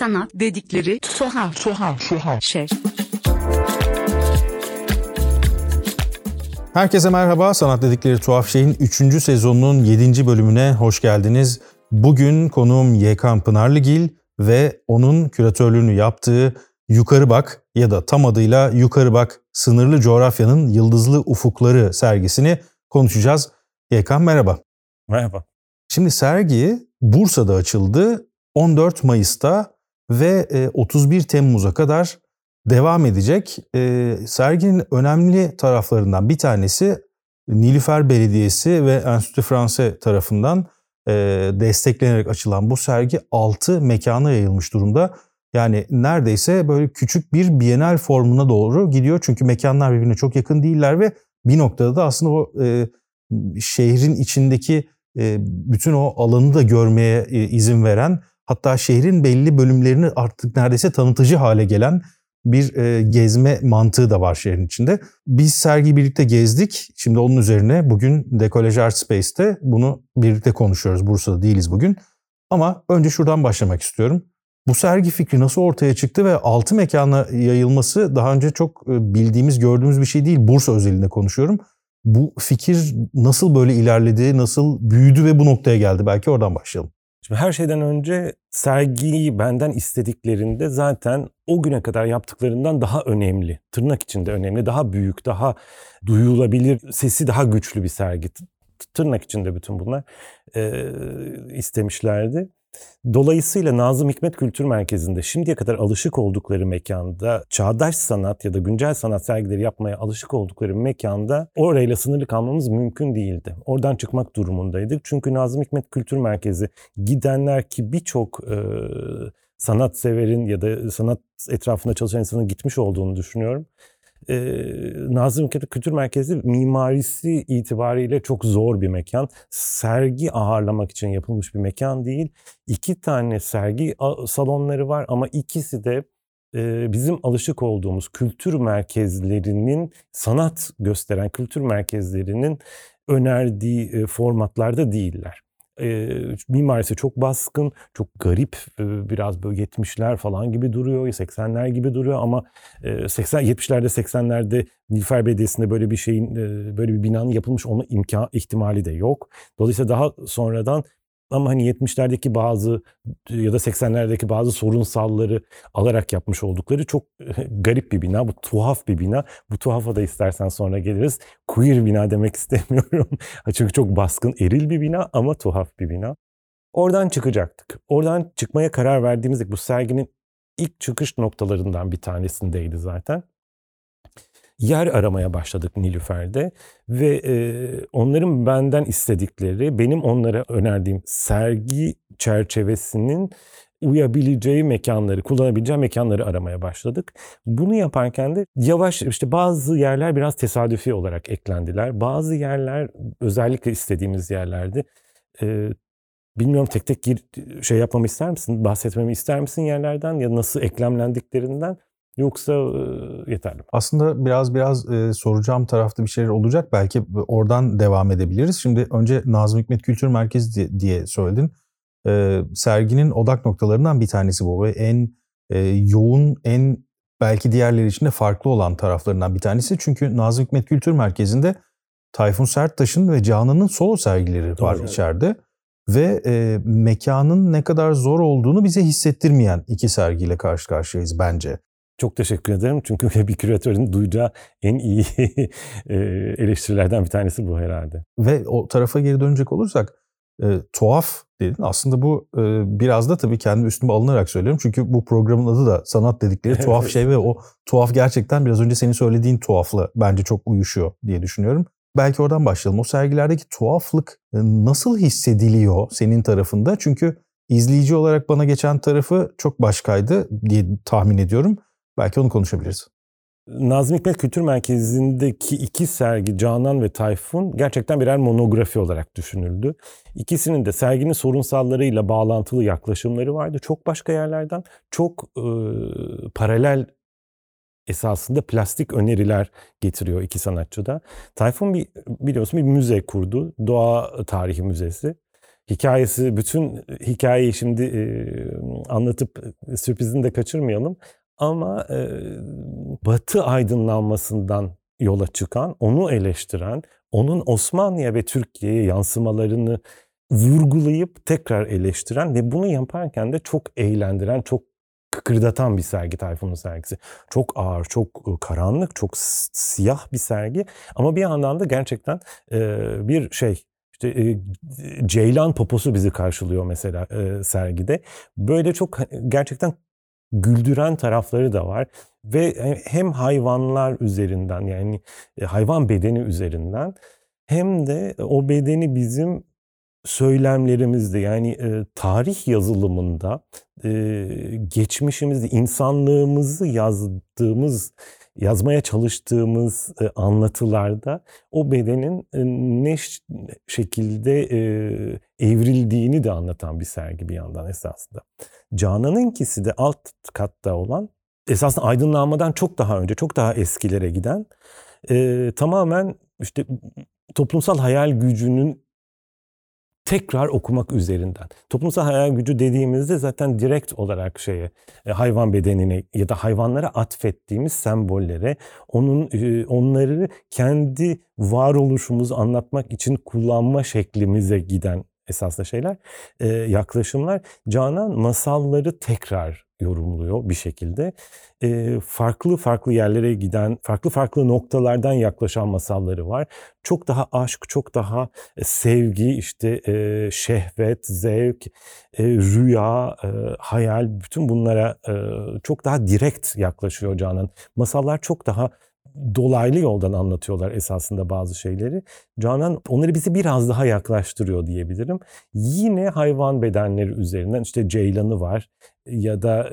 sanat dedikleri tuhaf tuhaf tuhaf şey. Herkese merhaba. Sanat dedikleri tuhaf şeyin 3. sezonunun 7. bölümüne hoş geldiniz. Bugün konuğum Yekan Pınarlıgil ve onun küratörlüğünü yaptığı Yukarı Bak ya da tam adıyla Yukarı Bak Sınırlı Coğrafyanın Yıldızlı Ufukları sergisini konuşacağız. Yekan merhaba. Merhaba. Şimdi sergi Bursa'da açıldı 14 Mayıs'ta ve 31 Temmuz'a kadar devam edecek. Serginin önemli taraflarından bir tanesi Nilüfer Belediyesi ve Enstitü Franse tarafından desteklenerek açılan bu sergi 6 mekana yayılmış durumda. Yani neredeyse böyle küçük bir bienal formuna doğru gidiyor. Çünkü mekanlar birbirine çok yakın değiller ve bir noktada da aslında o e, şehrin içindeki e, bütün o alanı da görmeye e, izin veren hatta şehrin belli bölümlerini artık neredeyse tanıtıcı hale gelen bir e, gezme mantığı da var şehrin içinde. Biz sergiyi birlikte gezdik. Şimdi onun üzerine bugün Dekolaj Art Space'te bunu birlikte konuşuyoruz. Bursa'da değiliz bugün. Ama önce şuradan başlamak istiyorum. Bu sergi fikri nasıl ortaya çıktı ve altı mekana yayılması daha önce çok bildiğimiz, gördüğümüz bir şey değil. Bursa özelinde konuşuyorum. Bu fikir nasıl böyle ilerledi, nasıl büyüdü ve bu noktaya geldi? Belki oradan başlayalım. Şimdi her şeyden önce sergiyi benden istediklerinde zaten o güne kadar yaptıklarından daha önemli, tırnak içinde önemli, daha büyük, daha duyulabilir, sesi daha güçlü bir sergi. Tırnak içinde bütün bunlar e, istemişlerdi. Dolayısıyla Nazım Hikmet Kültür Merkezi'nde şimdiye kadar alışık oldukları mekanda, çağdaş sanat ya da güncel sanat sergileri yapmaya alışık oldukları mekanda orayla sınırlı kalmamız mümkün değildi. Oradan çıkmak durumundaydık. Çünkü Nazım Hikmet Kültür Merkezi gidenler ki birçok e, sanat severin ya da sanat etrafında çalışan insanın gitmiş olduğunu düşünüyorum e, Nazım Hikmet Kültür Merkezi mimarisi itibariyle çok zor bir mekan. Sergi ağırlamak için yapılmış bir mekan değil. İki tane sergi salonları var ama ikisi de e, bizim alışık olduğumuz kültür merkezlerinin sanat gösteren kültür merkezlerinin önerdiği e, formatlarda değiller e, mimarisi çok baskın, çok garip, e, biraz böyle 70'ler falan gibi duruyor, 80'ler gibi duruyor ama e, 80 70'lerde 80'lerde Nilüfer Belediyesi'nde böyle bir şeyin e, böyle bir binanın yapılmış olma imkan ihtimali de yok. Dolayısıyla daha sonradan ama hani 70'lerdeki bazı ya da 80'lerdeki bazı sorunsalları alarak yapmış oldukları çok garip bir bina. Bu tuhaf bir bina. Bu tuhafa da istersen sonra geliriz. Queer bina demek istemiyorum. Çünkü çok baskın, eril bir bina ama tuhaf bir bina. Oradan çıkacaktık. Oradan çıkmaya karar verdiğimizde bu serginin ilk çıkış noktalarından bir tanesindeydi zaten yer aramaya başladık Nilüfer'de ve e, onların benden istedikleri, benim onlara önerdiğim sergi çerçevesinin uyabileceği mekanları, kullanabileceği mekanları aramaya başladık. Bunu yaparken de yavaş işte bazı yerler biraz tesadüfi olarak eklendiler. Bazı yerler özellikle istediğimiz yerlerdi. Ee, bilmiyorum tek tek gir, şey yapmamı ister misin? Bahsetmemi ister misin yerlerden ya nasıl eklemlendiklerinden? Yoksa e, yeterli mi? Aslında biraz biraz e, soracağım tarafta bir şeyler olacak. Belki oradan devam edebiliriz. Şimdi önce Nazım Hikmet Kültür Merkezi diye söyledin. E, serginin odak noktalarından bir tanesi bu ve en e, yoğun, en belki diğerleri için de farklı olan taraflarından bir tanesi. Çünkü Nazım Hikmet Kültür Merkezi'nde Tayfun Serttaş'ın ve Canan'ın solo sergileri Doğru, var evet. içeride. Ve e, mekanın ne kadar zor olduğunu bize hissettirmeyen iki sergiyle karşı karşıyayız bence. Çok teşekkür ederim. Çünkü bir küratörün duyacağı en iyi e, eleştirilerden bir tanesi bu herhalde. Ve o tarafa geri dönecek olursak e, tuhaf dedin. Aslında bu e, biraz da tabii kendi üstüme alınarak söylüyorum. Çünkü bu programın adı da sanat dedikleri tuhaf şey ve o tuhaf gerçekten biraz önce senin söylediğin tuhafla bence çok uyuşuyor diye düşünüyorum. Belki oradan başlayalım. O sergilerdeki tuhaflık e, nasıl hissediliyor senin tarafında? Çünkü izleyici olarak bana geçen tarafı çok başkaydı diye tahmin ediyorum. Belki onu konuşabiliriz. Nazım Hikmet Kültür Merkezi'ndeki iki sergi Canan ve Tayfun gerçekten birer monografi olarak düşünüldü. İkisinin de serginin sorunsallarıyla bağlantılı yaklaşımları vardı. Çok başka yerlerden çok e, paralel esasında plastik öneriler getiriyor iki sanatçı da. Tayfun bir biliyorsun bir müze kurdu. Doğa Tarihi Müzesi. hikayesi, bütün hikayeyi şimdi e, anlatıp sürprizini de kaçırmayalım. Ama e, Batı aydınlanmasından yola çıkan, onu eleştiren, onun Osmanlı'ya ve Türkiye'ye yansımalarını vurgulayıp tekrar eleştiren ve bunu yaparken de çok eğlendiren, çok kıkırdatan bir sergi Tayfun'un sergisi. Çok ağır, çok karanlık, çok siyah bir sergi ama bir yandan da gerçekten bir şey işte Ceylan poposu bizi karşılıyor mesela sergide. Böyle çok gerçekten güldüren tarafları da var ve hem hayvanlar üzerinden yani hayvan bedeni üzerinden hem de o bedeni bizim söylemlerimizde yani e, tarih yazılımında e, geçmişimizde insanlığımızı yazdığımız yazmaya çalıştığımız e, anlatılarda o bedenin e, ne şekilde e, evrildiğini de anlatan bir sergi bir yandan esasında. Canan'ınkisi de alt katta olan esasında aydınlanmadan çok daha önce çok daha eskilere giden e, tamamen işte toplumsal hayal gücünün tekrar okumak üzerinden. Toplumsal hayal gücü dediğimizde zaten direkt olarak şeye e, hayvan bedenine ya da hayvanlara atfettiğimiz sembollere onun e, onları kendi varoluşumuzu anlatmak için kullanma şeklimize giden esaslı şeyler, e, yaklaşımlar. Canan masalları tekrar yorumluyor bir şekilde. E, farklı farklı yerlere giden, farklı farklı noktalardan yaklaşan masalları var. Çok daha aşk, çok daha e, sevgi, işte e, şehvet, zevk, e, rüya, e, hayal bütün bunlara e, çok daha direkt yaklaşıyor Canan. Masallar çok daha dolaylı yoldan anlatıyorlar esasında bazı şeyleri. Canan onları bizi biraz daha yaklaştırıyor diyebilirim. Yine hayvan bedenleri üzerinden işte ceylanı var ya da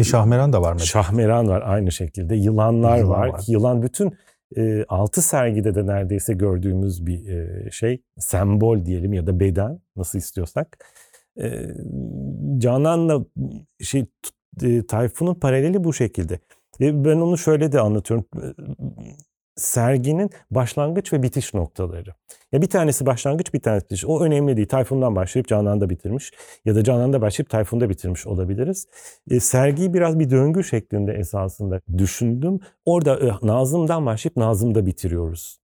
e, şahmeran da var mı? Şahmeran var aynı şekilde. Yılanlar Yılan var. var. Yılan bütün e, altı sergide de neredeyse gördüğümüz bir e, şey. Sembol diyelim ya da beden nasıl istiyorsak. E, Canan'la şey Tayfun'un paraleli bu şekilde. Ben onu şöyle de anlatıyorum. Serginin başlangıç ve bitiş noktaları. Ya bir tanesi başlangıç, bir tanesi bitiş. O önemli değil. Tayfun'dan başlayıp Canan'da bitirmiş ya da Canan'da başlayıp Tayfun'da bitirmiş olabiliriz. E, sergiyi biraz bir döngü şeklinde esasında düşündüm. Orada e, Nazım'dan başlayıp Nazım'da bitiriyoruz.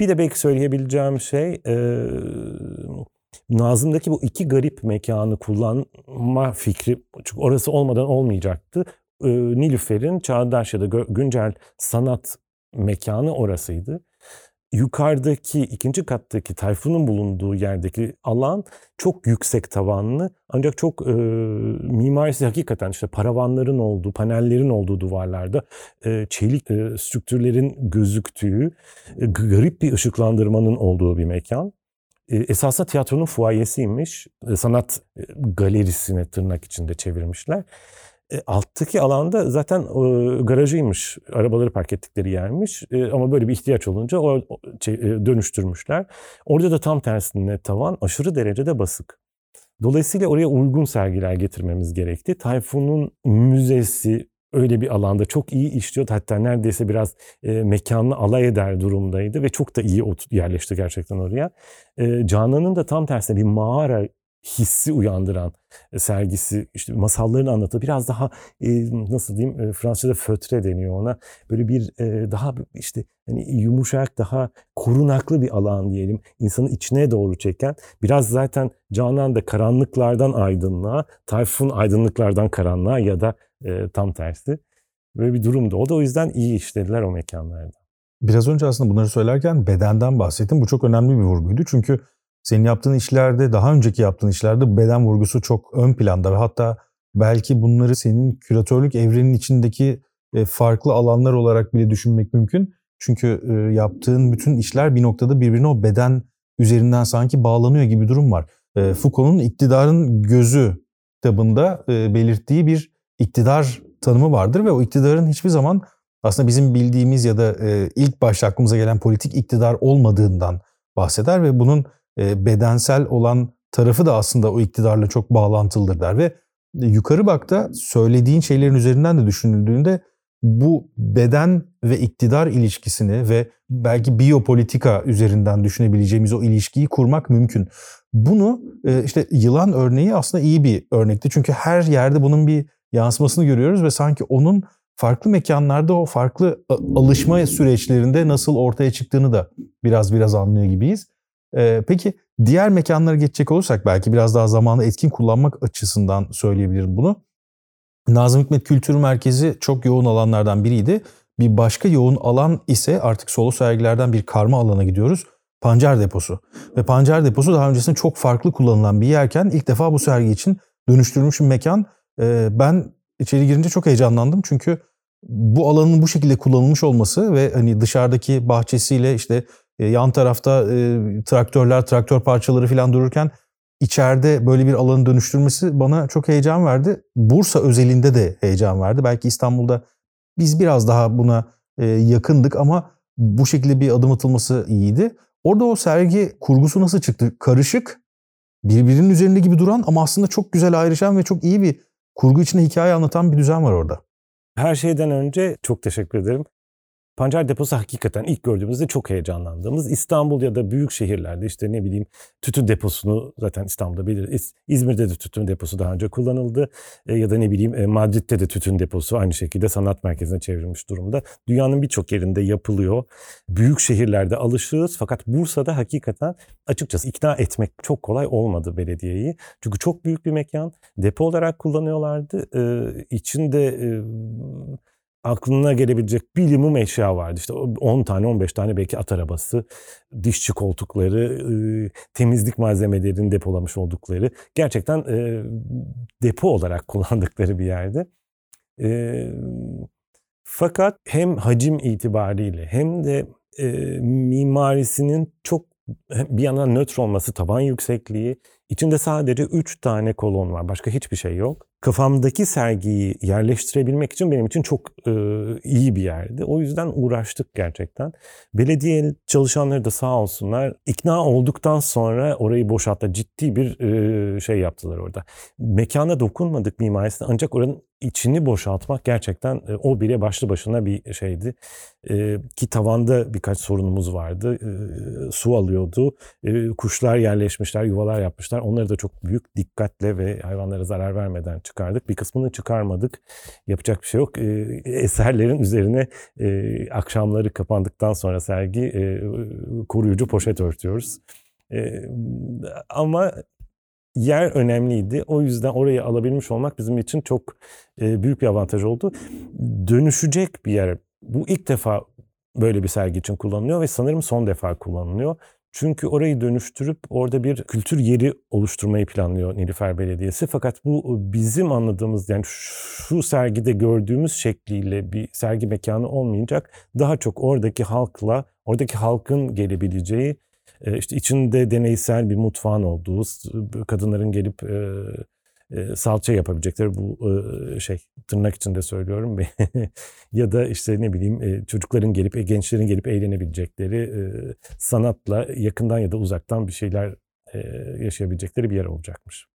Bir de belki söyleyebileceğim şey e, Nazım'daki bu iki garip mekanı kullanma fikri çünkü orası olmadan olmayacaktı e, Nilüfer'in çağdaş ya da güncel sanat mekanı orasıydı. Yukarıdaki ikinci kattaki Tayfun'un bulunduğu yerdeki alan çok yüksek tavanlı ancak çok e, mimarisi hakikaten işte paravanların olduğu, panellerin olduğu duvarlarda e, çelik e, strüktürlerin gözüktüğü, e, garip bir ışıklandırmanın olduğu bir mekan. E, esasında tiyatronun fuayesiymiş. E, sanat e, galerisine tırnak içinde çevirmişler. E, alttaki alanda zaten e, garajıymış. Arabaları park ettikleri yermiş. E, ama böyle bir ihtiyaç olunca o, şey, e, dönüştürmüşler. Orada da tam tersine tavan aşırı derecede basık. Dolayısıyla oraya uygun sergiler getirmemiz gerekti. Tayfun'un müzesi öyle bir alanda çok iyi işliyordu. Hatta neredeyse biraz e, mekanını alay eder durumdaydı ve çok da iyi yerleşti gerçekten oraya. E, Canan'ın da tam tersine bir mağara hissi uyandıran e, sergisi işte masallarını anlatıyor. Biraz daha e, nasıl diyeyim e, Fransızca'da fötre deniyor ona. Böyle bir e, daha işte hani yumuşak daha korunaklı bir alan diyelim. İnsanı içine doğru çeken. Biraz zaten Canan da karanlıklardan aydınlığa, Tayfun aydınlıklardan karanlığa ya da e, tam tersi. Böyle bir durumda. O da o yüzden iyi işlediler o mekanlarda. Biraz önce aslında bunları söylerken bedenden bahsettim. Bu çok önemli bir vurguydu. Çünkü senin yaptığın işlerde, daha önceki yaptığın işlerde beden vurgusu çok ön planda ve hatta belki bunları senin küratörlük evrenin içindeki e, farklı alanlar olarak bile düşünmek mümkün. Çünkü e, yaptığın bütün işler bir noktada birbirine o beden üzerinden sanki bağlanıyor gibi bir durum var. E, Foucault'un iktidarın gözü kitabında belirttiği bir iktidar tanımı vardır ve o iktidarın hiçbir zaman aslında bizim bildiğimiz ya da ilk başta aklımıza gelen politik iktidar olmadığından bahseder ve bunun bedensel olan tarafı da aslında o iktidarla çok bağlantılıdır der ve yukarı bakta söylediğin şeylerin üzerinden de düşünüldüğünde bu beden ve iktidar ilişkisini ve belki biyopolitika üzerinden düşünebileceğimiz o ilişkiyi kurmak mümkün. Bunu e, işte yılan örneği aslında iyi bir örnekti. Çünkü her yerde bunun bir yansımasını görüyoruz ve sanki onun farklı mekanlarda o farklı alışma süreçlerinde nasıl ortaya çıktığını da biraz biraz anlıyor gibiyiz. Ee, peki diğer mekanlara geçecek olursak belki biraz daha zamanı etkin kullanmak açısından söyleyebilirim bunu. Nazım Hikmet Kültür Merkezi çok yoğun alanlardan biriydi. Bir başka yoğun alan ise artık solo sergilerden bir karma alana gidiyoruz. Pancar Deposu. Ve Pancar Deposu daha öncesinde çok farklı kullanılan bir yerken ilk defa bu sergi için dönüştürülmüş bir mekan. Ee, ben içeri girince çok heyecanlandım çünkü bu alanın bu şekilde kullanılmış olması ve hani dışarıdaki bahçesiyle işte yan tarafta e, traktörler, traktör parçaları falan dururken içeride böyle bir alanı dönüştürmesi bana çok heyecan verdi. Bursa özelinde de heyecan verdi. Belki İstanbul'da biz biraz daha buna e, yakındık ama bu şekilde bir adım atılması iyiydi. Orada o sergi kurgusu nasıl çıktı? Karışık, birbirinin üzerinde gibi duran ama aslında çok güzel ayrışan ve çok iyi bir kurgu içinde hikaye anlatan bir düzen var orada. Her şeyden önce çok teşekkür ederim. Pancar deposu hakikaten ilk gördüğümüzde çok heyecanlandığımız İstanbul ya da büyük şehirlerde işte ne bileyim tütün deposunu zaten İstanbul'da bilir. İzmir'de de tütün deposu daha önce kullanıldı. E, ya da ne bileyim e, Madrid'de de tütün deposu aynı şekilde sanat merkezine çevrilmiş durumda. Dünyanın birçok yerinde yapılıyor. Büyük şehirlerde alışığız fakat Bursa'da hakikaten açıkçası ikna etmek çok kolay olmadı belediyeyi. Çünkü çok büyük bir mekan. Depo olarak kullanıyorlardı. Ee, içinde e, aklına gelebilecek bilimum eşya vardı. İşte 10 tane 15 tane belki at arabası, dişçi koltukları, temizlik malzemelerini depolamış oldukları gerçekten depo olarak kullandıkları bir yerde. Fakat hem hacim itibariyle hem de mimarisinin çok bir yandan nötr olması, taban yüksekliği, içinde sadece 3 tane kolon var. Başka hiçbir şey yok kafamdaki sergiyi yerleştirebilmek için benim için çok e, iyi bir yerdi. O yüzden uğraştık gerçekten. Belediye çalışanları da sağ olsunlar ikna olduktan sonra orayı boşalttı. Ciddi bir e, şey yaptılar orada. Mekana dokunmadık mimarisine ancak oranın içini boşaltmak gerçekten e, o bile başlı başına bir şeydi. E, ki tavanda birkaç sorunumuz vardı. E, su alıyordu. E, kuşlar yerleşmişler, yuvalar yapmışlar. Onları da çok büyük dikkatle ve hayvanlara zarar vermeden çıkardık. Bir kısmını çıkarmadık. Yapacak bir şey yok. E, eserlerin üzerine e, akşamları kapandıktan sonra sergi e, koruyucu poşet örtüyoruz. E, ama yer önemliydi. O yüzden orayı alabilmiş olmak bizim için çok büyük bir avantaj oldu. Dönüşecek bir yer. Bu ilk defa böyle bir sergi için kullanılıyor ve sanırım son defa kullanılıyor. Çünkü orayı dönüştürüp orada bir kültür yeri oluşturmayı planlıyor Nilüfer Belediyesi. Fakat bu bizim anladığımız yani şu sergide gördüğümüz şekliyle bir sergi mekanı olmayacak. Daha çok oradaki halkla, oradaki halkın gelebileceği, e, işte içinde deneysel bir mutfağın olduğu, kadınların gelip e, salça yapabilecekleri bu e, şey tırnak içinde söylüyorum ya da işte ne bileyim e, çocukların gelip gençlerin gelip eğlenebilecekleri sanatla yakından ya da uzaktan bir şeyler yaşayabilecekleri bir yer olacakmış.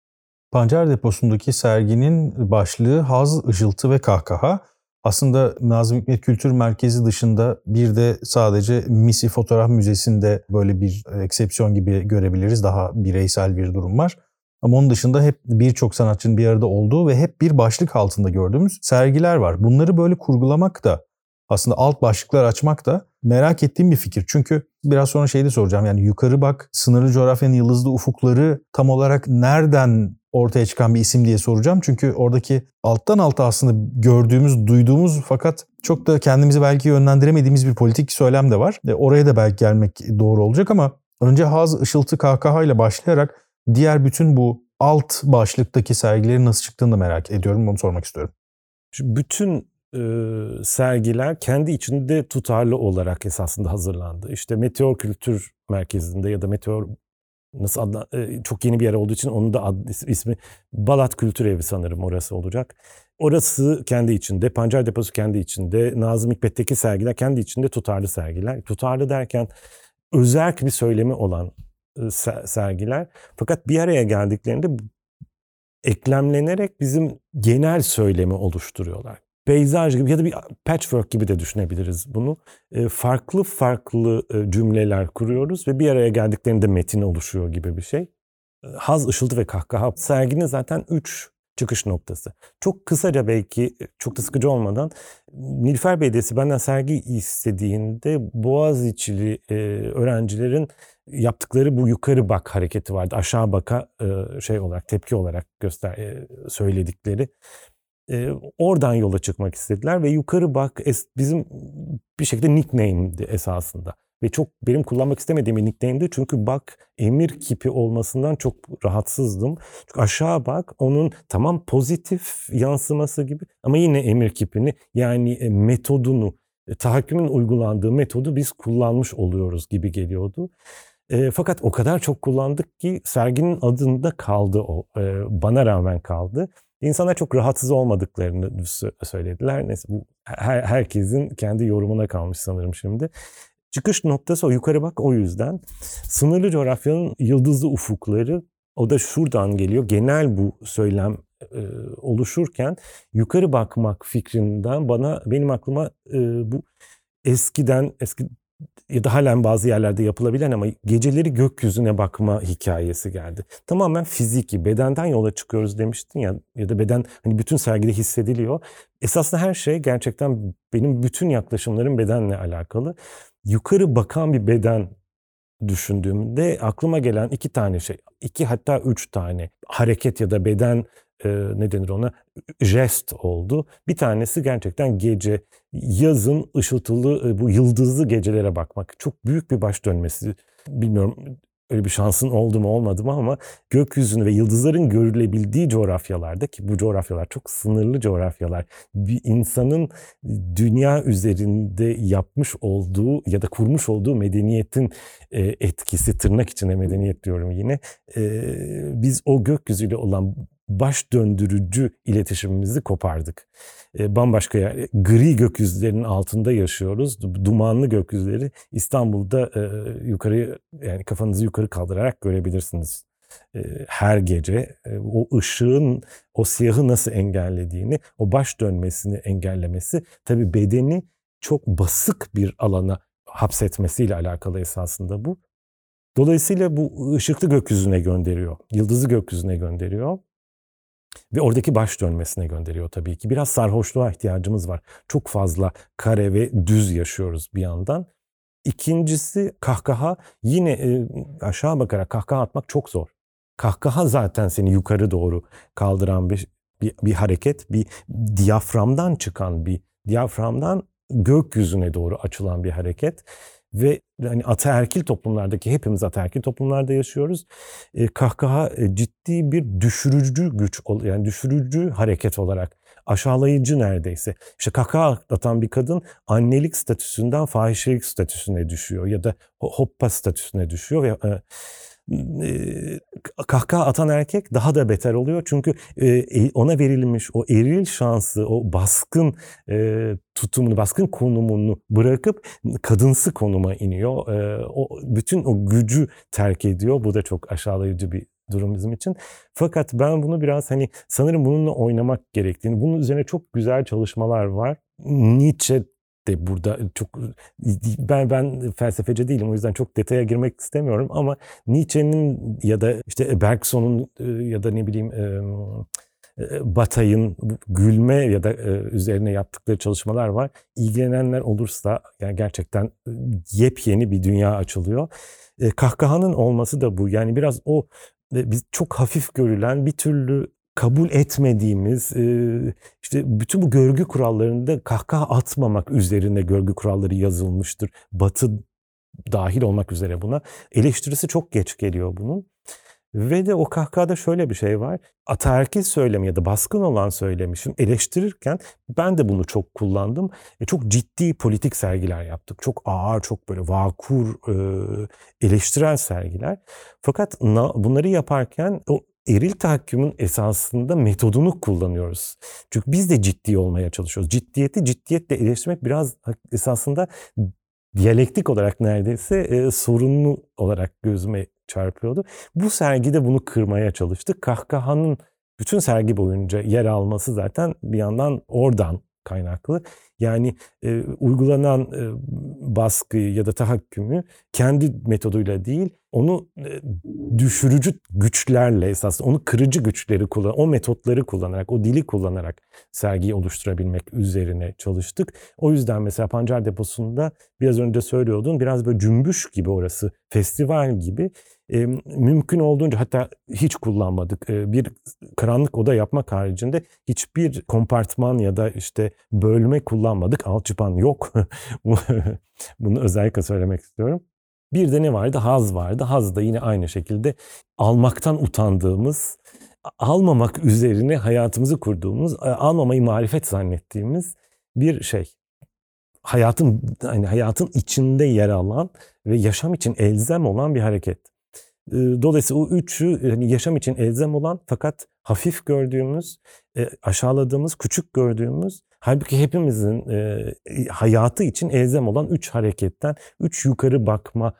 Pancar deposundaki serginin başlığı haz, ışıltı ve kahkaha. Aslında Nazım Hikmet Kültür Merkezi dışında bir de sadece Misi Fotoğraf Müzesi'nde böyle bir eksepsiyon gibi görebiliriz. Daha bireysel bir durum var. Ama onun dışında hep birçok sanatçının bir arada olduğu ve hep bir başlık altında gördüğümüz sergiler var. Bunları böyle kurgulamak da aslında alt başlıklar açmak da merak ettiğim bir fikir. Çünkü biraz sonra şeyi de soracağım. Yani yukarı bak sınırlı coğrafyanın yıldızlı ufukları tam olarak nereden ortaya çıkan bir isim diye soracağım. Çünkü oradaki alttan alta aslında gördüğümüz, duyduğumuz fakat çok da kendimizi belki yönlendiremediğimiz bir politik söylem de var. E oraya da belki gelmek doğru olacak ama önce haz, ışıltı, kahkaha ile başlayarak diğer bütün bu alt başlıktaki sergilerin nasıl çıktığını da merak ediyorum. Bunu sormak istiyorum. Şu bütün e, sergiler kendi içinde tutarlı olarak esasında hazırlandı. İşte Meteor Kültür Merkezi'nde ya da Meteor nasıl adla, e, çok yeni bir yer olduğu için onun da ad, ismi Balat Kültür Evi sanırım orası olacak. Orası kendi içinde, Pancar Deposu kendi içinde, Nazım Hikmet'teki sergiler kendi içinde tutarlı sergiler. Tutarlı derken özerk bir söylemi olan sergiler. Fakat bir araya geldiklerinde eklemlenerek bizim genel söylemi oluşturuyorlar. Peyzaj gibi ya da bir patchwork gibi de düşünebiliriz bunu. Farklı farklı cümleler kuruyoruz ve bir araya geldiklerinde metin oluşuyor gibi bir şey. haz, ışıltı ve kahkaha serginin zaten üç çıkış noktası. Çok kısaca belki çok da sıkıcı olmadan Nilüfer Belediyesi benden sergi istediğinde Boğaziçi'li e, öğrencilerin yaptıkları bu yukarı bak hareketi vardı. Aşağı baka e, şey olarak tepki olarak göster e, söyledikleri. E, oradan yola çıkmak istediler ve yukarı bak es, bizim bir şekilde nickname'di esasında. Ve çok benim kullanmak istemediğim bir nickname'di. Çünkü bak emir kipi olmasından çok rahatsızdım. Çünkü aşağı bak onun tamam pozitif yansıması gibi ama yine emir kipini yani e, metodunu, e, tahakkümün uygulandığı metodu biz kullanmış oluyoruz gibi geliyordu. E, fakat o kadar çok kullandık ki serginin adında kaldı o. E, bana rağmen kaldı. İnsanlar çok rahatsız olmadıklarını söylediler. Neyse bu her, herkesin kendi yorumuna kalmış sanırım şimdi. Çıkış noktası o yukarı bak o yüzden. Sınırlı coğrafyanın yıldızlı ufukları o da şuradan geliyor. Genel bu söylem e, oluşurken yukarı bakmak fikrinden bana benim aklıma e, bu eskiden eski ya da halen bazı yerlerde yapılabilen ama geceleri gökyüzüne bakma hikayesi geldi. Tamamen fiziki, bedenden yola çıkıyoruz demiştin ya ya da beden hani bütün sergide hissediliyor. Esasında her şey gerçekten benim bütün yaklaşımlarım bedenle alakalı. Yukarı bakan bir beden düşündüğümde aklıma gelen iki tane şey, iki hatta üç tane hareket ya da beden e, ne denir ona jest oldu. Bir tanesi gerçekten gece yazın ışıltılı e, bu yıldızlı gecelere bakmak. Çok büyük bir baş dönmesi. Bilmiyorum öyle bir şansın oldu mu olmadı mı ama gökyüzünü ve yıldızların görülebildiği coğrafyalarda ki bu coğrafyalar çok sınırlı coğrafyalar. Bir insanın dünya üzerinde yapmış olduğu ya da kurmuş olduğu medeniyetin e, etkisi tırnak içinde medeniyet diyorum yine. E, biz o gökyüzüyle olan baş döndürücü iletişimimizi kopardık. E, bambaşka yer, gri gökyüzlerinin altında yaşıyoruz. Dumanlı gökyüzleri İstanbul'da e, yukarı yani kafanızı yukarı kaldırarak görebilirsiniz. E, her gece o ışığın o siyahı nasıl engellediğini, o baş dönmesini engellemesi tabii bedeni çok basık bir alana hapsetmesiyle alakalı esasında bu. Dolayısıyla bu ışıklı gökyüzüne gönderiyor, yıldızı gökyüzüne gönderiyor. Ve oradaki baş dönmesine gönderiyor tabii ki. Biraz sarhoşluğa ihtiyacımız var. Çok fazla kare ve düz yaşıyoruz bir yandan. İkincisi kahkaha yine e, aşağı bakarak kahkaha atmak çok zor. Kahkaha zaten seni yukarı doğru kaldıran bir, bir, bir hareket, bir diyaframdan çıkan bir, diyaframdan gökyüzüne doğru açılan bir hareket ve hani ataerkil toplumlardaki hepimiz ataerkil toplumlarda yaşıyoruz. E, kahkaha e, ciddi bir düşürücü güç yani düşürücü hareket olarak aşağılayıcı neredeyse. İşte kahkaha atan bir kadın annelik statüsünden fahişelik statüsüne düşüyor ya da hoppa statüsüne düşüyor ve e, kahkaha atan erkek daha da beter oluyor. Çünkü ona verilmiş o eril şansı, o baskın tutumunu, baskın konumunu bırakıp kadınsı konuma iniyor. O bütün o gücü terk ediyor. Bu da çok aşağılayıcı bir durum bizim için. Fakat ben bunu biraz hani sanırım bununla oynamak gerektiğini, bunun üzerine çok güzel çalışmalar var. Nietzsche de burada çok ben ben felsefeci değilim o yüzden çok detaya girmek istemiyorum ama Nietzsche'nin ya da işte Bergson'un ya da ne bileyim Batay'ın gülme ya da üzerine yaptıkları çalışmalar var. İlgilenenler olursa yani gerçekten yepyeni bir dünya açılıyor. Kahkahanın olması da bu. Yani biraz o biz çok hafif görülen bir türlü kabul etmediğimiz işte bütün bu görgü kurallarında kahkaha atmamak üzerine görgü kuralları yazılmıştır. Batı dahil olmak üzere buna. Eleştirisi çok geç geliyor bunun. Ve de o kahkahada şöyle bir şey var. Ataerkil söylemi ya da baskın olan söylemişim eleştirirken ben de bunu çok kullandım. E, çok ciddi politik sergiler yaptık. Çok ağır, çok böyle vakur, e, eleştirel sergiler. Fakat na, bunları yaparken o eril tahakkümün esasında metodunu kullanıyoruz. Çünkü biz de ciddi olmaya çalışıyoruz. Ciddiyeti ciddiyetle eleştirmek biraz esasında diyalektik olarak neredeyse e, sorunlu olarak gözüme çarpıyordu. Bu sergide bunu kırmaya çalıştık. Kahkahanın bütün sergi boyunca yer alması zaten bir yandan oradan kaynaklı. Yani e, uygulanan e, baskıyı ya da tahakkümü kendi metoduyla değil, onu e, düşürücü güçlerle esas, onu kırıcı güçleri kullan, o metotları kullanarak, o dili kullanarak sergiyi oluşturabilmek üzerine çalıştık. O yüzden mesela Pancar Deposu'nda biraz önce söylüyordun, biraz böyle cümbüş gibi orası, festival gibi e, mümkün olduğunca hatta hiç kullanmadık. E, bir karanlık oda yapmak haricinde hiçbir kompartman ya da işte bölme kullanmadık. Alçıpan yok. Bunu özellikle söylemek istiyorum. Bir de ne vardı? Haz vardı. Haz da yine aynı şekilde almaktan utandığımız, almamak üzerine hayatımızı kurduğumuz, almamayı marifet zannettiğimiz bir şey. Hayatın hani hayatın içinde yer alan ve yaşam için elzem olan bir hareket. Dolayısıyla o üçü hani yaşam için elzem olan fakat hafif gördüğümüz, aşağıladığımız, küçük gördüğümüz halbuki hepimizin hayatı için elzem olan üç hareketten, üç yukarı bakma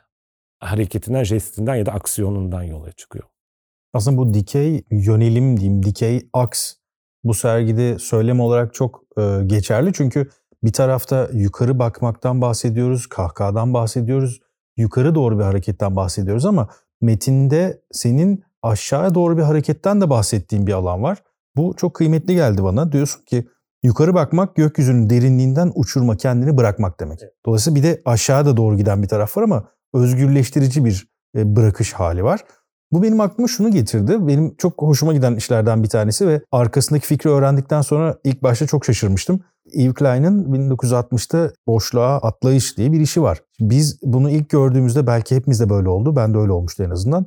hareketinden, jestinden ya da aksiyonundan yola çıkıyor. Aslında bu dikey yönelim diyeyim, dikey aks bu sergide söylem olarak çok geçerli. Çünkü bir tarafta yukarı bakmaktan bahsediyoruz, kahkahadan bahsediyoruz, yukarı doğru bir hareketten bahsediyoruz ama metinde senin aşağıya doğru bir hareketten de bahsettiğin bir alan var. Bu çok kıymetli geldi bana. Diyorsun ki yukarı bakmak gökyüzünün derinliğinden uçurma kendini bırakmak demek. Dolayısıyla bir de aşağıya da doğru giden bir taraf var ama özgürleştirici bir e, bırakış hali var. Bu benim aklıma şunu getirdi. Benim çok hoşuma giden işlerden bir tanesi ve arkasındaki fikri öğrendikten sonra ilk başta çok şaşırmıştım. Yves Klein'in 1960'ta boşluğa atlayış diye bir işi var. Biz bunu ilk gördüğümüzde belki hepimiz de böyle oldu. Ben de öyle olmuştu en azından.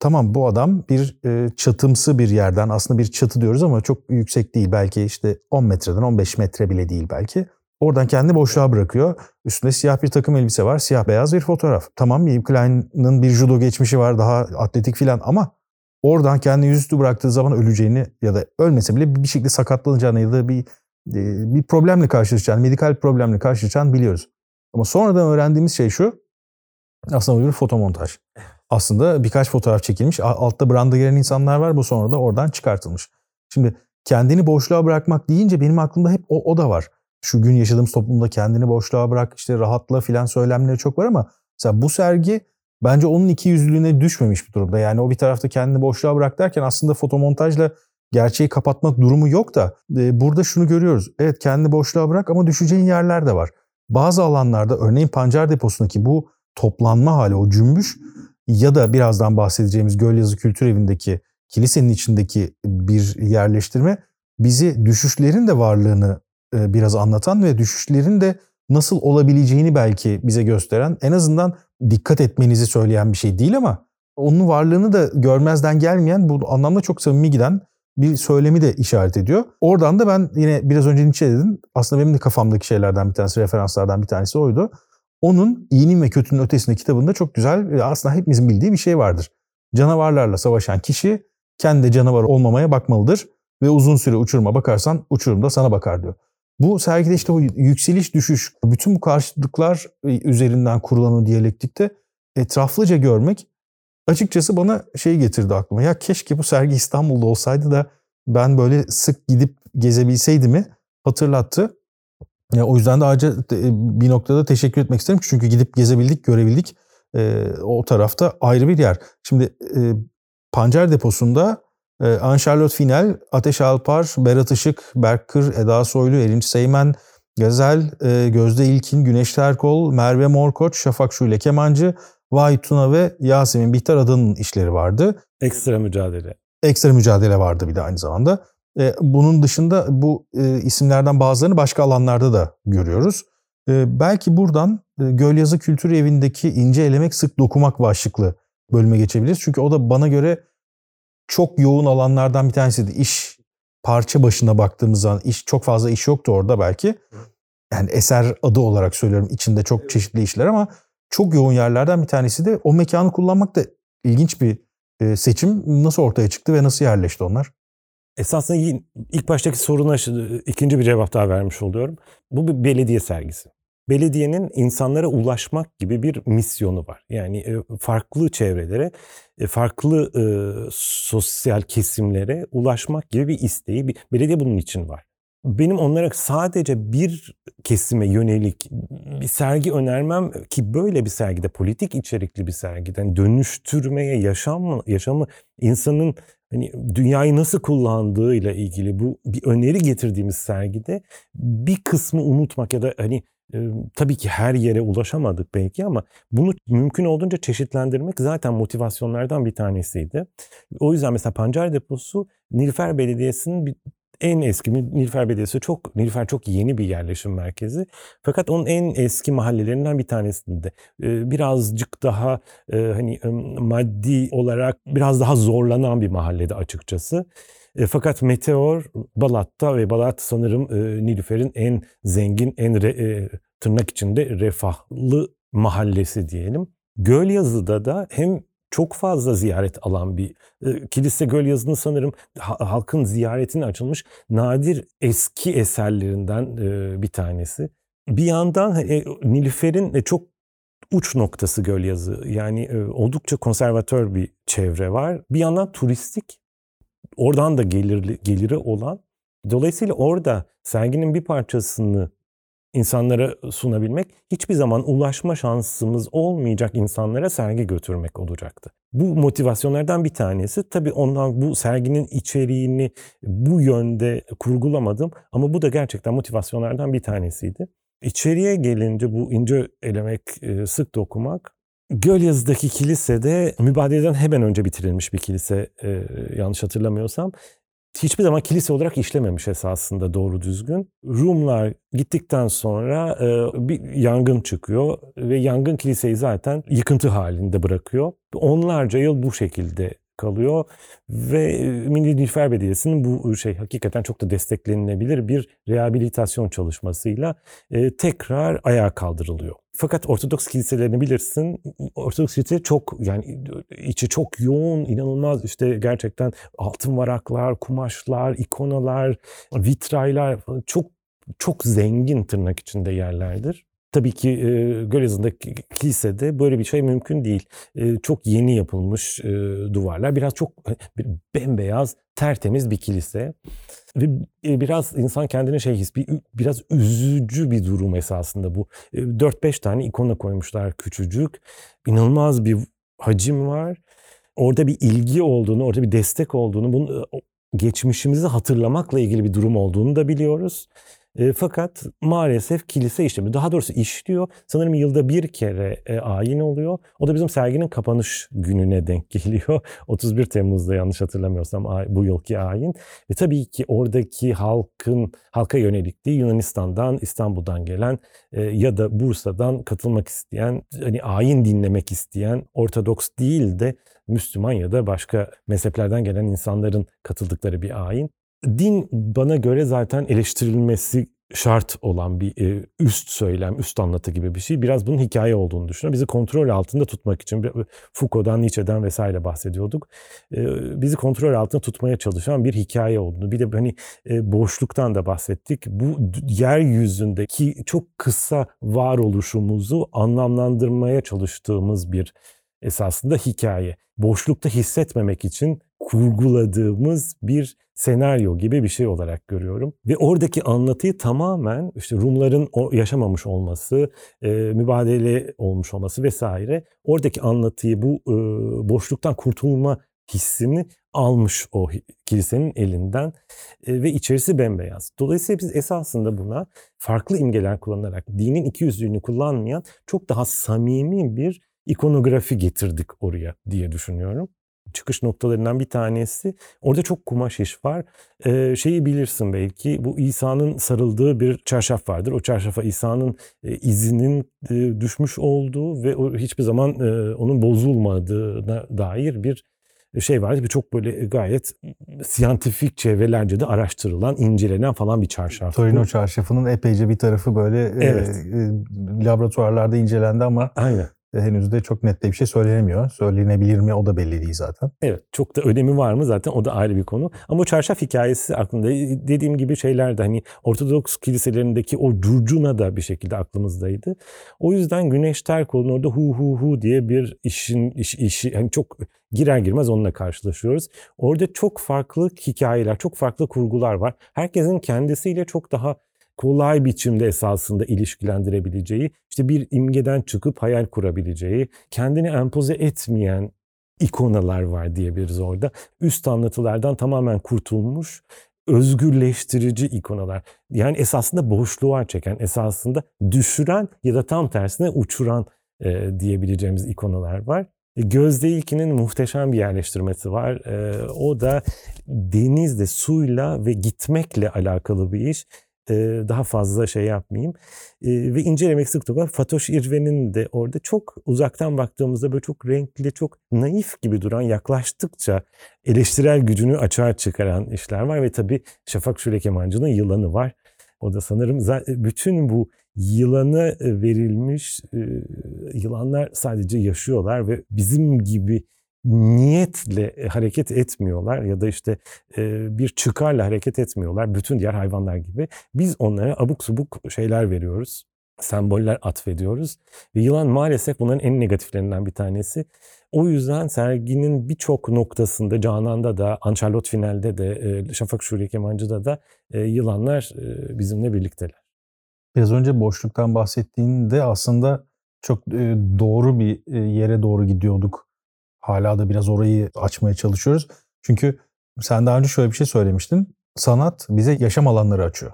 Tamam bu adam bir e, çatımsı bir yerden aslında bir çatı diyoruz ama çok yüksek değil. Belki işte 10 metreden 15 metre bile değil belki. Oradan kendi boşluğa bırakıyor. Üstünde siyah bir takım elbise var. Siyah beyaz bir fotoğraf. Tamam Yves Klein'in bir judo geçmişi var. Daha atletik filan ama oradan kendi yüzüstü bıraktığı zaman öleceğini ya da ölmese bile bir şekilde sakatlanacağını ya da bir bir problemle karşılaşacağını, medikal problemle karşılaşacağını biliyoruz. Ama sonradan öğrendiğimiz şey şu. Aslında bir fotomontaj. Aslında birkaç fotoğraf çekilmiş. Altta branda gelen insanlar var. Bu sonra da oradan çıkartılmış. Şimdi kendini boşluğa bırakmak deyince benim aklımda hep o, o da var. Şu gün yaşadığımız toplumda kendini boşluğa bırak, işte rahatla filan söylemleri çok var ama mesela bu sergi bence onun iki yüzlülüğüne düşmemiş bir durumda. Yani o bir tarafta kendini boşluğa bırak derken aslında fotomontajla gerçeği kapatmak durumu yok da e, burada şunu görüyoruz. Evet kendini boşluğa bırak ama düşeceğin yerler de var. Bazı alanlarda örneğin pancar deposundaki bu toplanma hali, o cümbüş ya da birazdan bahsedeceğimiz Gölyazı Kültür Evi'ndeki kilisenin içindeki bir yerleştirme bizi düşüşlerin de varlığını e, biraz anlatan ve düşüşlerin de nasıl olabileceğini belki bize gösteren en azından dikkat etmenizi söyleyen bir şey değil ama onun varlığını da görmezden gelmeyen bu anlamda çok samimi giden bir söylemi de işaret ediyor. Oradan da ben yine biraz önce Nietzsche dedim. Aslında benim de kafamdaki şeylerden bir tanesi, referanslardan bir tanesi oydu. Onun iyinin ve kötünün ötesinde kitabında çok güzel aslında hepimizin bildiği bir şey vardır. Canavarlarla savaşan kişi kendi canavar olmamaya bakmalıdır ve uzun süre uçuruma bakarsan uçurumda sana bakar diyor. Bu sergide işte o yükseliş düşüş, bütün bu karşıtlıklar üzerinden kurulan o diyalektikte etraflıca görmek açıkçası bana şey getirdi aklıma. Ya keşke bu sergi İstanbul'da olsaydı da ben böyle sık gidip gezebilseydi mi hatırlattı. Ya o yüzden de ayrıca bir noktada teşekkür etmek isterim. Çünkü gidip gezebildik, görebildik. E, o tarafta ayrı bir yer. Şimdi e, Pancar Deposu'nda e, Anne Final, Ateş Alpar, Berat Işık, Berk Kır, Eda Soylu, Erinç Seymen, Gazel, e, Gözde İlkin, Güneş Terkol, Merve Morkoç, Şafak Şule Kemancı, Vahit Tuna ve Yasemin Bihter Adan'ın işleri vardı. Ekstra mücadele. Ekstra mücadele vardı bir de aynı zamanda. E, bunun dışında bu e, isimlerden bazılarını başka alanlarda da görüyoruz. E, belki buradan e, Gölyazı Kültür Evi'ndeki ince elemek sık dokumak başlıklı bölüme geçebiliriz. Çünkü o da bana göre çok yoğun alanlardan bir tanesiydi. İş parça başına baktığımız zaman iş çok fazla iş yoktu orada belki. Yani eser adı olarak söylüyorum. içinde çok çeşitli işler ama çok yoğun yerlerden bir tanesi de o mekanı kullanmak da ilginç bir seçim. Nasıl ortaya çıktı ve nasıl yerleşti onlar? Esasında ilk baştaki soruna ikinci bir cevap daha vermiş oluyorum. Bu bir belediye sergisi. Belediyenin insanlara ulaşmak gibi bir misyonu var. Yani farklı çevrelere, e, farklı sosyal kesimlere ulaşmak gibi bir isteği. Belediye bunun için var. Benim onlara sadece bir kesime yönelik bir sergi önermem ki böyle bir sergide politik içerikli bir sergiden dönüştürmeye yaşam yaşamı insanın hani dünyayı nasıl kullandığıyla ilgili bu bir öneri getirdiğimiz sergide bir kısmı unutmak ya da hani e, tabii ki her yere ulaşamadık belki ama bunu mümkün olduğunca çeşitlendirmek zaten motivasyonlardan bir tanesiydi. O yüzden mesela Pancar Deposu Nilüfer Belediyesi'nin bir en eski Nilüfer Belediyesi çok Nilüfer çok yeni bir yerleşim merkezi. Fakat onun en eski mahallelerinden bir tanesinde birazcık daha hani maddi olarak biraz daha zorlanan bir mahallede açıkçası. Fakat Meteor Balat'ta ve Balat sanırım Nilüfer'in en zengin, en re, tırnak içinde refahlı mahallesi diyelim. Gölyazı'da da hem çok fazla ziyaret alan bir kilise Gölyazı'nın sanırım halkın ziyaretine açılmış nadir eski eserlerinden bir tanesi. Bir yandan e, Nilüfer'in e, çok uç noktası Gölyazı. Yani e, oldukça konservatör bir çevre var. Bir yandan turistik. Oradan da gelirli, geliri olan. Dolayısıyla orada serginin bir parçasını insanlara sunabilmek hiçbir zaman ulaşma şansımız olmayacak insanlara sergi götürmek olacaktı. Bu motivasyonlardan bir tanesi. Tabii ondan bu serginin içeriğini bu yönde kurgulamadım ama bu da gerçekten motivasyonlardan bir tanesiydi. İçeriye gelince bu ince elemek, e, sık dokumak Gölyazı'daki kilisede mübadeleden hemen önce bitirilmiş bir kilise e, yanlış hatırlamıyorsam hiçbir zaman kilise olarak işlememiş esasında doğru düzgün. Rumlar gittikten sonra e, bir yangın çıkıyor ve yangın kiliseyi zaten yıkıntı halinde bırakıyor. Onlarca yıl bu şekilde kalıyor ve e, Milli Nilüfer Belediyesi'nin bu şey hakikaten çok da desteklenilebilir bir rehabilitasyon çalışmasıyla e, tekrar ayağa kaldırılıyor. Fakat Ortodoks kiliselerini bilirsin. Ortodoks kilise çok yani içi çok yoğun, inanılmaz işte gerçekten altın varaklar, kumaşlar, ikonalar, vitraylar çok çok zengin tırnak içinde yerlerdir. Tabii ki e, Gölyazı'ndaki kilisede böyle bir şey mümkün değil. E, çok yeni yapılmış e, duvarlar. Biraz çok e, bir bembeyaz, tertemiz bir kilise. Ve biraz insan kendine şey his, bir, biraz üzücü bir durum esasında bu. E, 4-5 tane ikona koymuşlar küçücük. İnanılmaz bir hacim var. Orada bir ilgi olduğunu, orada bir destek olduğunu, bunu e, geçmişimizi hatırlamakla ilgili bir durum olduğunu da biliyoruz. E, fakat maalesef kilise işlemi, daha doğrusu işliyor. Sanırım yılda bir kere e, ayin oluyor. O da bizim serginin kapanış gününe denk geliyor. 31 Temmuz'da yanlış hatırlamıyorsam bu yılki ayin. Ve tabii ki oradaki halkın, halka yönelik değil Yunanistan'dan, İstanbul'dan gelen e, ya da Bursa'dan katılmak isteyen, hani ayin dinlemek isteyen, Ortodoks değil de Müslüman ya da başka mezheplerden gelen insanların katıldıkları bir ayin din bana göre zaten eleştirilmesi şart olan bir e, üst söylem, üst anlatı gibi bir şey. Biraz bunun hikaye olduğunu düşünüyorum. Bizi kontrol altında tutmak için Foucault'dan, Nietzsche'den vesaire bahsediyorduk. E, bizi kontrol altında tutmaya çalışan bir hikaye olduğunu. Bir de hani e, boşluktan da bahsettik. Bu yeryüzündeki çok kısa varoluşumuzu anlamlandırmaya çalıştığımız bir esasında hikaye. Boşlukta hissetmemek için kurguladığımız bir senaryo gibi bir şey olarak görüyorum. Ve oradaki anlatıyı tamamen işte Rumların yaşamamış olması, e, mübadele olmuş olması vesaire oradaki anlatıyı bu boşluktan kurtulma hissini almış o kilisenin elinden ve içerisi bembeyaz. Dolayısıyla biz esasında buna farklı imgeler kullanarak dinin iki yüzlüğünü kullanmayan çok daha samimi bir ikonografi getirdik oraya diye düşünüyorum çıkış noktalarından bir tanesi. Orada çok kumaş iş var. Ee, şeyi bilirsin belki bu İsa'nın sarıldığı bir çarşaf vardır. O çarşafa İsa'nın e, izinin e, düşmüş olduğu ve o hiçbir zaman e, onun bozulmadığına dair bir şey vardı. Bir çok böyle gayet siyantifik çevrelerce de araştırılan, incelenen falan bir çarşaf. Torino çarşafının epeyce bir tarafı böyle evet. e, laboratuvarlarda incelendi ama Aynen. Henüz de çok net bir şey söylenemiyor. Söylenebilir mi o da belli değil zaten. Evet çok da önemi var mı zaten o da ayrı bir konu. Ama o çarşaf hikayesi aklımda. Dediğim gibi şeyler de hani Ortodoks kiliselerindeki o curcuna da bir şekilde aklımızdaydı. O yüzden Güneş Terkol'un orada hu hu hu diye bir işin iş, işi hani çok girer girmez onunla karşılaşıyoruz. Orada çok farklı hikayeler, çok farklı kurgular var. Herkesin kendisiyle çok daha kolay biçimde esasında ilişkilendirebileceği, işte bir imgeden çıkıp hayal kurabileceği, kendini empoze etmeyen ikonalar var diyebiliriz orada. Üst anlatılardan tamamen kurtulmuş, özgürleştirici ikonalar. Yani esasında boşluğa çeken, esasında düşüren ya da tam tersine uçuran e, diyebileceğimiz ikonalar var. E, Gözde İlkin'in muhteşem bir yerleştirmesi var. E, o da denizle, suyla ve gitmekle alakalı bir iş daha fazla şey yapmayayım. Ve incelemek sık var. Fatoş İrven'in de orada çok uzaktan baktığımızda böyle çok renkli, çok naif gibi duran, yaklaştıkça eleştirel gücünü açığa çıkaran işler var. Ve tabii Şafak Şule Kemancı'nın Yılanı var. O da sanırım bütün bu yılanı verilmiş yılanlar sadece yaşıyorlar ve bizim gibi niyetle e, hareket etmiyorlar ya da işte e, bir çıkarla hareket etmiyorlar bütün diğer hayvanlar gibi. Biz onlara abuk subuk şeyler veriyoruz semboller atfediyoruz. Ve yılan maalesef bunların en negatiflerinden bir tanesi. O yüzden serginin birçok noktasında, Canan'da da, Ançarlot Final'de de, e, Şafak Şuri Kemancı'da da yılanlar bizimle birlikteler. Biraz önce boşluktan bahsettiğinde aslında çok doğru bir yere doğru gidiyorduk Hala da biraz orayı açmaya çalışıyoruz. Çünkü sen daha önce şöyle bir şey söylemiştin. Sanat bize yaşam alanları açıyor.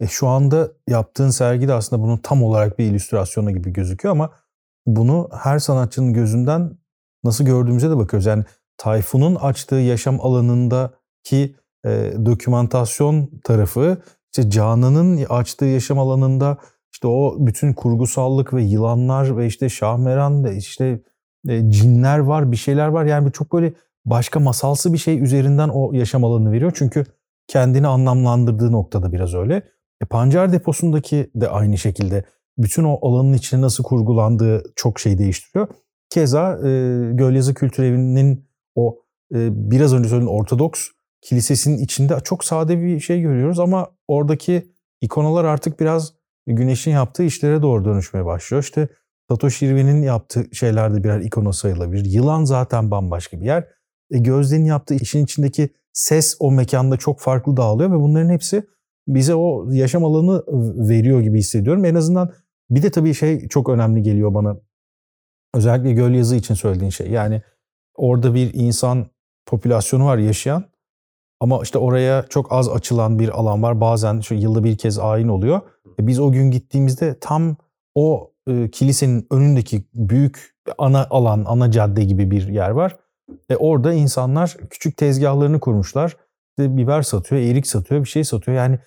E şu anda yaptığın sergi de aslında bunun tam olarak bir illüstrasyonu gibi gözüküyor ama bunu her sanatçının gözünden nasıl gördüğümüze de bakıyoruz. Yani Tayfun'un açtığı yaşam alanındaki e, dokümantasyon tarafı, işte Canan'ın açtığı yaşam alanında işte o bütün kurgusallık ve yılanlar ve işte Şahmeran ve işte e, cinler var, bir şeyler var. Yani çok böyle başka masalsı bir şey üzerinden o yaşam alanını veriyor. Çünkü kendini anlamlandırdığı noktada biraz öyle. E, Pancar deposundaki de aynı şekilde bütün o alanın içine nasıl kurgulandığı çok şey değiştiriyor. Keza e, Gölyazı Kültür Evi'nin o e, biraz önce söylediğim Ortodoks kilisesinin içinde çok sade bir şey görüyoruz ama oradaki ikonalar artık biraz güneşin yaptığı işlere doğru dönüşmeye başlıyor. İşte Satoshi Irwin'in yaptığı şeyler de birer ikona sayılabilir. Yılan zaten bambaşka bir yer. E, Gözde'nin yaptığı işin içindeki ses o mekanda çok farklı dağılıyor ve bunların hepsi bize o yaşam alanı veriyor gibi hissediyorum. En azından bir de tabii şey çok önemli geliyor bana. Özellikle göl yazı için söylediğin şey. Yani orada bir insan popülasyonu var yaşayan ama işte oraya çok az açılan bir alan var. Bazen şu yılda bir kez ayin oluyor. E biz o gün gittiğimizde tam o e, kilisenin önündeki büyük ana alan, ana cadde gibi bir yer var. Ve orada insanlar küçük tezgahlarını kurmuşlar. İşte biber satıyor, erik satıyor, bir şey satıyor. Yani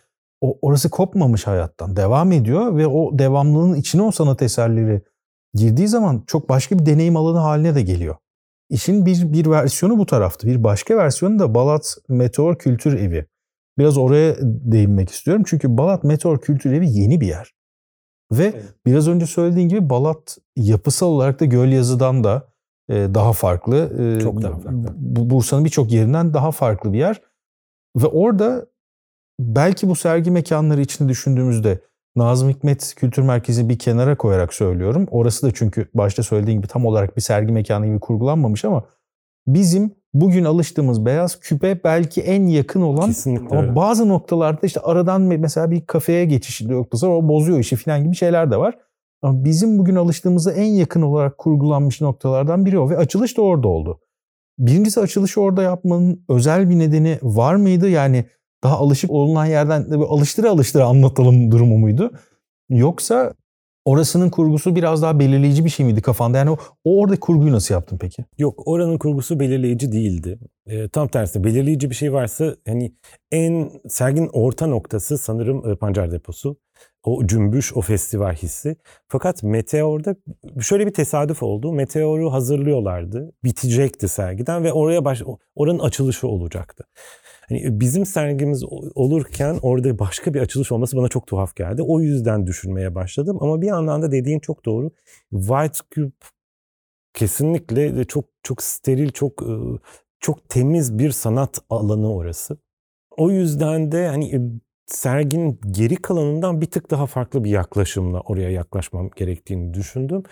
o orası kopmamış hayattan. Devam ediyor ve o devamlılığın içine o sanat eserleri girdiği zaman çok başka bir deneyim alanı haline de geliyor. İşin bir, bir versiyonu bu tarafta. Bir başka versiyonu da Balat Meteor Kültür Evi. Biraz oraya değinmek istiyorum. Çünkü Balat Meteor Kültür Evi yeni bir yer. Ve evet. biraz önce söylediğin gibi Balat yapısal olarak da Gölyazı'dan da e, daha farklı. E, Çok daha farklı. Bursa'nın birçok yerinden daha farklı bir yer. Ve orada belki bu sergi mekanları içinde düşündüğümüzde Nazım Hikmet Kültür Merkezi bir kenara koyarak söylüyorum. Orası da çünkü başta söylediğim gibi tam olarak bir sergi mekanı gibi kurgulanmamış ama bizim bugün alıştığımız beyaz küpe belki en yakın olan Kesinlikle ama öyle. bazı noktalarda işte aradan mesela bir kafeye geçiş noktası o bozuyor işi falan gibi şeyler de var. Ama bizim bugün alıştığımızda en yakın olarak kurgulanmış noktalardan biri o ve açılış da orada oldu. Birincisi açılışı orada yapmanın özel bir nedeni var mıydı? Yani daha alışık olunan yerden alıştıra alıştıra anlatalım durumu muydu? Yoksa Orasının kurgusu biraz daha belirleyici bir şey miydi kafanda? Yani o, o orada kurguyu nasıl yaptın peki? Yok oranın kurgusu belirleyici değildi. E, tam tersi belirleyici bir şey varsa hani en sergin orta noktası sanırım e, Pancar Deposu. O cümbüş, o festival hissi. Fakat Meteor'da şöyle bir tesadüf oldu. Meteor'u hazırlıyorlardı. Bitecekti sergiden ve oraya baş, oranın açılışı olacaktı. Hani bizim sergimiz olurken orada başka bir açılış olması bana çok tuhaf geldi. O yüzden düşünmeye başladım ama bir yandan da dediğin çok doğru. White Cube kesinlikle çok çok steril, çok çok temiz bir sanat alanı orası. O yüzden de hani serginin geri kalanından bir tık daha farklı bir yaklaşımla oraya yaklaşmam gerektiğini düşündüm.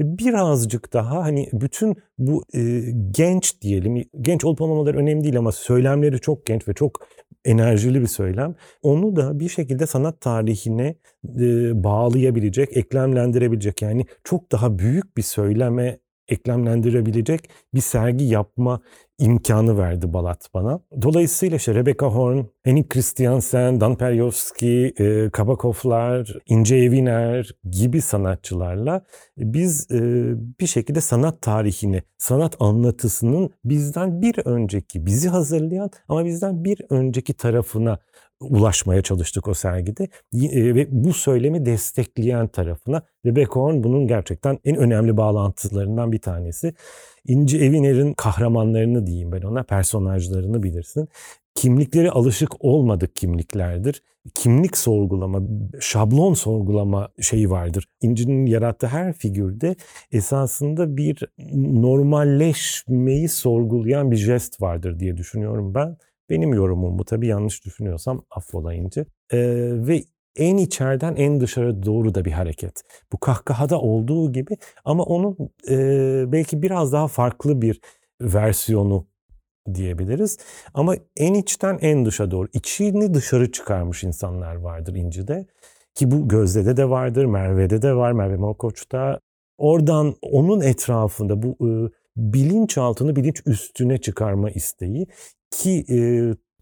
Birazcık daha hani bütün bu e, genç diyelim, genç olup olmamaları önemli değil ama söylemleri çok genç ve çok enerjili bir söylem. Onu da bir şekilde sanat tarihine e, bağlayabilecek, eklemlendirebilecek yani çok daha büyük bir söyleme eklemlendirebilecek bir sergi yapma imkanı verdi Balat bana. Dolayısıyla işte Rebecca Horn, Henning Christiansen, Dan Perjowski, e, Kabakovlar, İnce Eviner gibi sanatçılarla biz e, bir şekilde sanat tarihini, sanat anlatısının bizden bir önceki, bizi hazırlayan ama bizden bir önceki tarafına ulaşmaya çalıştık o sergide. E, ve bu söylemi destekleyen tarafına ve Bacon bunun gerçekten en önemli bağlantılarından bir tanesi. İnci Eviner'in kahramanlarını diyeyim ben ona, personajlarını bilirsin. Kimlikleri alışık olmadık kimliklerdir. Kimlik sorgulama, şablon sorgulama şeyi vardır. İnci'nin yarattığı her figürde esasında bir normalleşmeyi sorgulayan bir jest vardır diye düşünüyorum ben. Benim yorumum bu tabii yanlış düşünüyorsam affolayınca. Ee, ve en içeriden en dışarı doğru da bir hareket. Bu kahkahada olduğu gibi ama onun e, belki biraz daha farklı bir versiyonu diyebiliriz. Ama en içten en dışa doğru, içini dışarı çıkarmış insanlar vardır İnci'de. Ki bu Gözde'de de vardır, Merve'de de var, Merve Malkoç'ta. Oradan onun etrafında bu e, bilinçaltını bilinç üstüne çıkarma isteği ki e,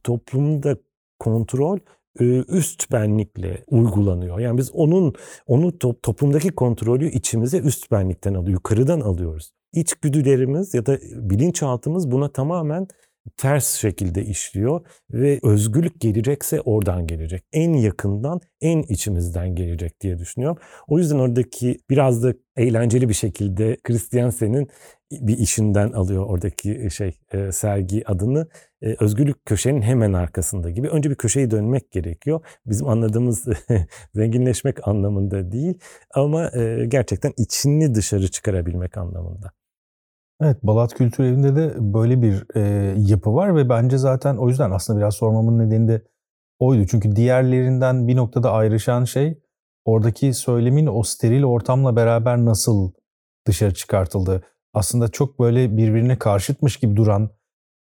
toplumda kontrol e, üst benlikle uygulanıyor. Yani biz onun onu to, toplumdaki kontrolü içimize üst benlikten alıyor, yukarıdan alıyoruz. İçgüdülerimiz ya da bilinçaltımız buna tamamen ters şekilde işliyor ve özgürlük gelecekse oradan gelecek. En yakından, en içimizden gelecek diye düşünüyorum. O yüzden oradaki biraz da eğlenceli bir şekilde Christiansen'in bir işinden alıyor oradaki e, şey e, sergi adını. E, özgürlük köşenin hemen arkasında gibi. Önce bir köşeyi dönmek gerekiyor. Bizim anladığımız zenginleşmek anlamında değil ama gerçekten içini dışarı çıkarabilmek anlamında. Evet, Balat Kültür Evi'nde de böyle bir e, yapı var ve bence zaten o yüzden aslında biraz sormamın nedeni de oydu. Çünkü diğerlerinden bir noktada ayrışan şey oradaki söylemin o steril ortamla beraber nasıl dışarı çıkartıldı. Aslında çok böyle birbirine karşıtmış gibi duran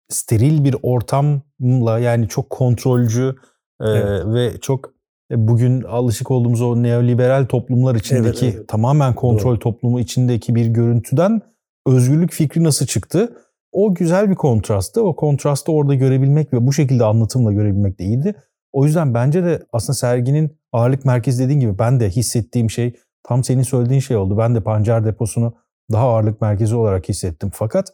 steril bir ortamla yani çok kontrolcü e, evet. ve çok e, bugün alışık olduğumuz o neoliberal toplumlar içindeki evet, evet. tamamen kontrol Doğru. toplumu içindeki bir görüntüden özgürlük fikri nasıl çıktı? O güzel bir kontrastı. O kontrastı orada görebilmek ve bu şekilde anlatımla görebilmek de iyiydi. O yüzden bence de aslında serginin ağırlık merkezi dediğin gibi ben de hissettiğim şey tam senin söylediğin şey oldu. Ben de pancar deposunu daha ağırlık merkezi olarak hissettim. Fakat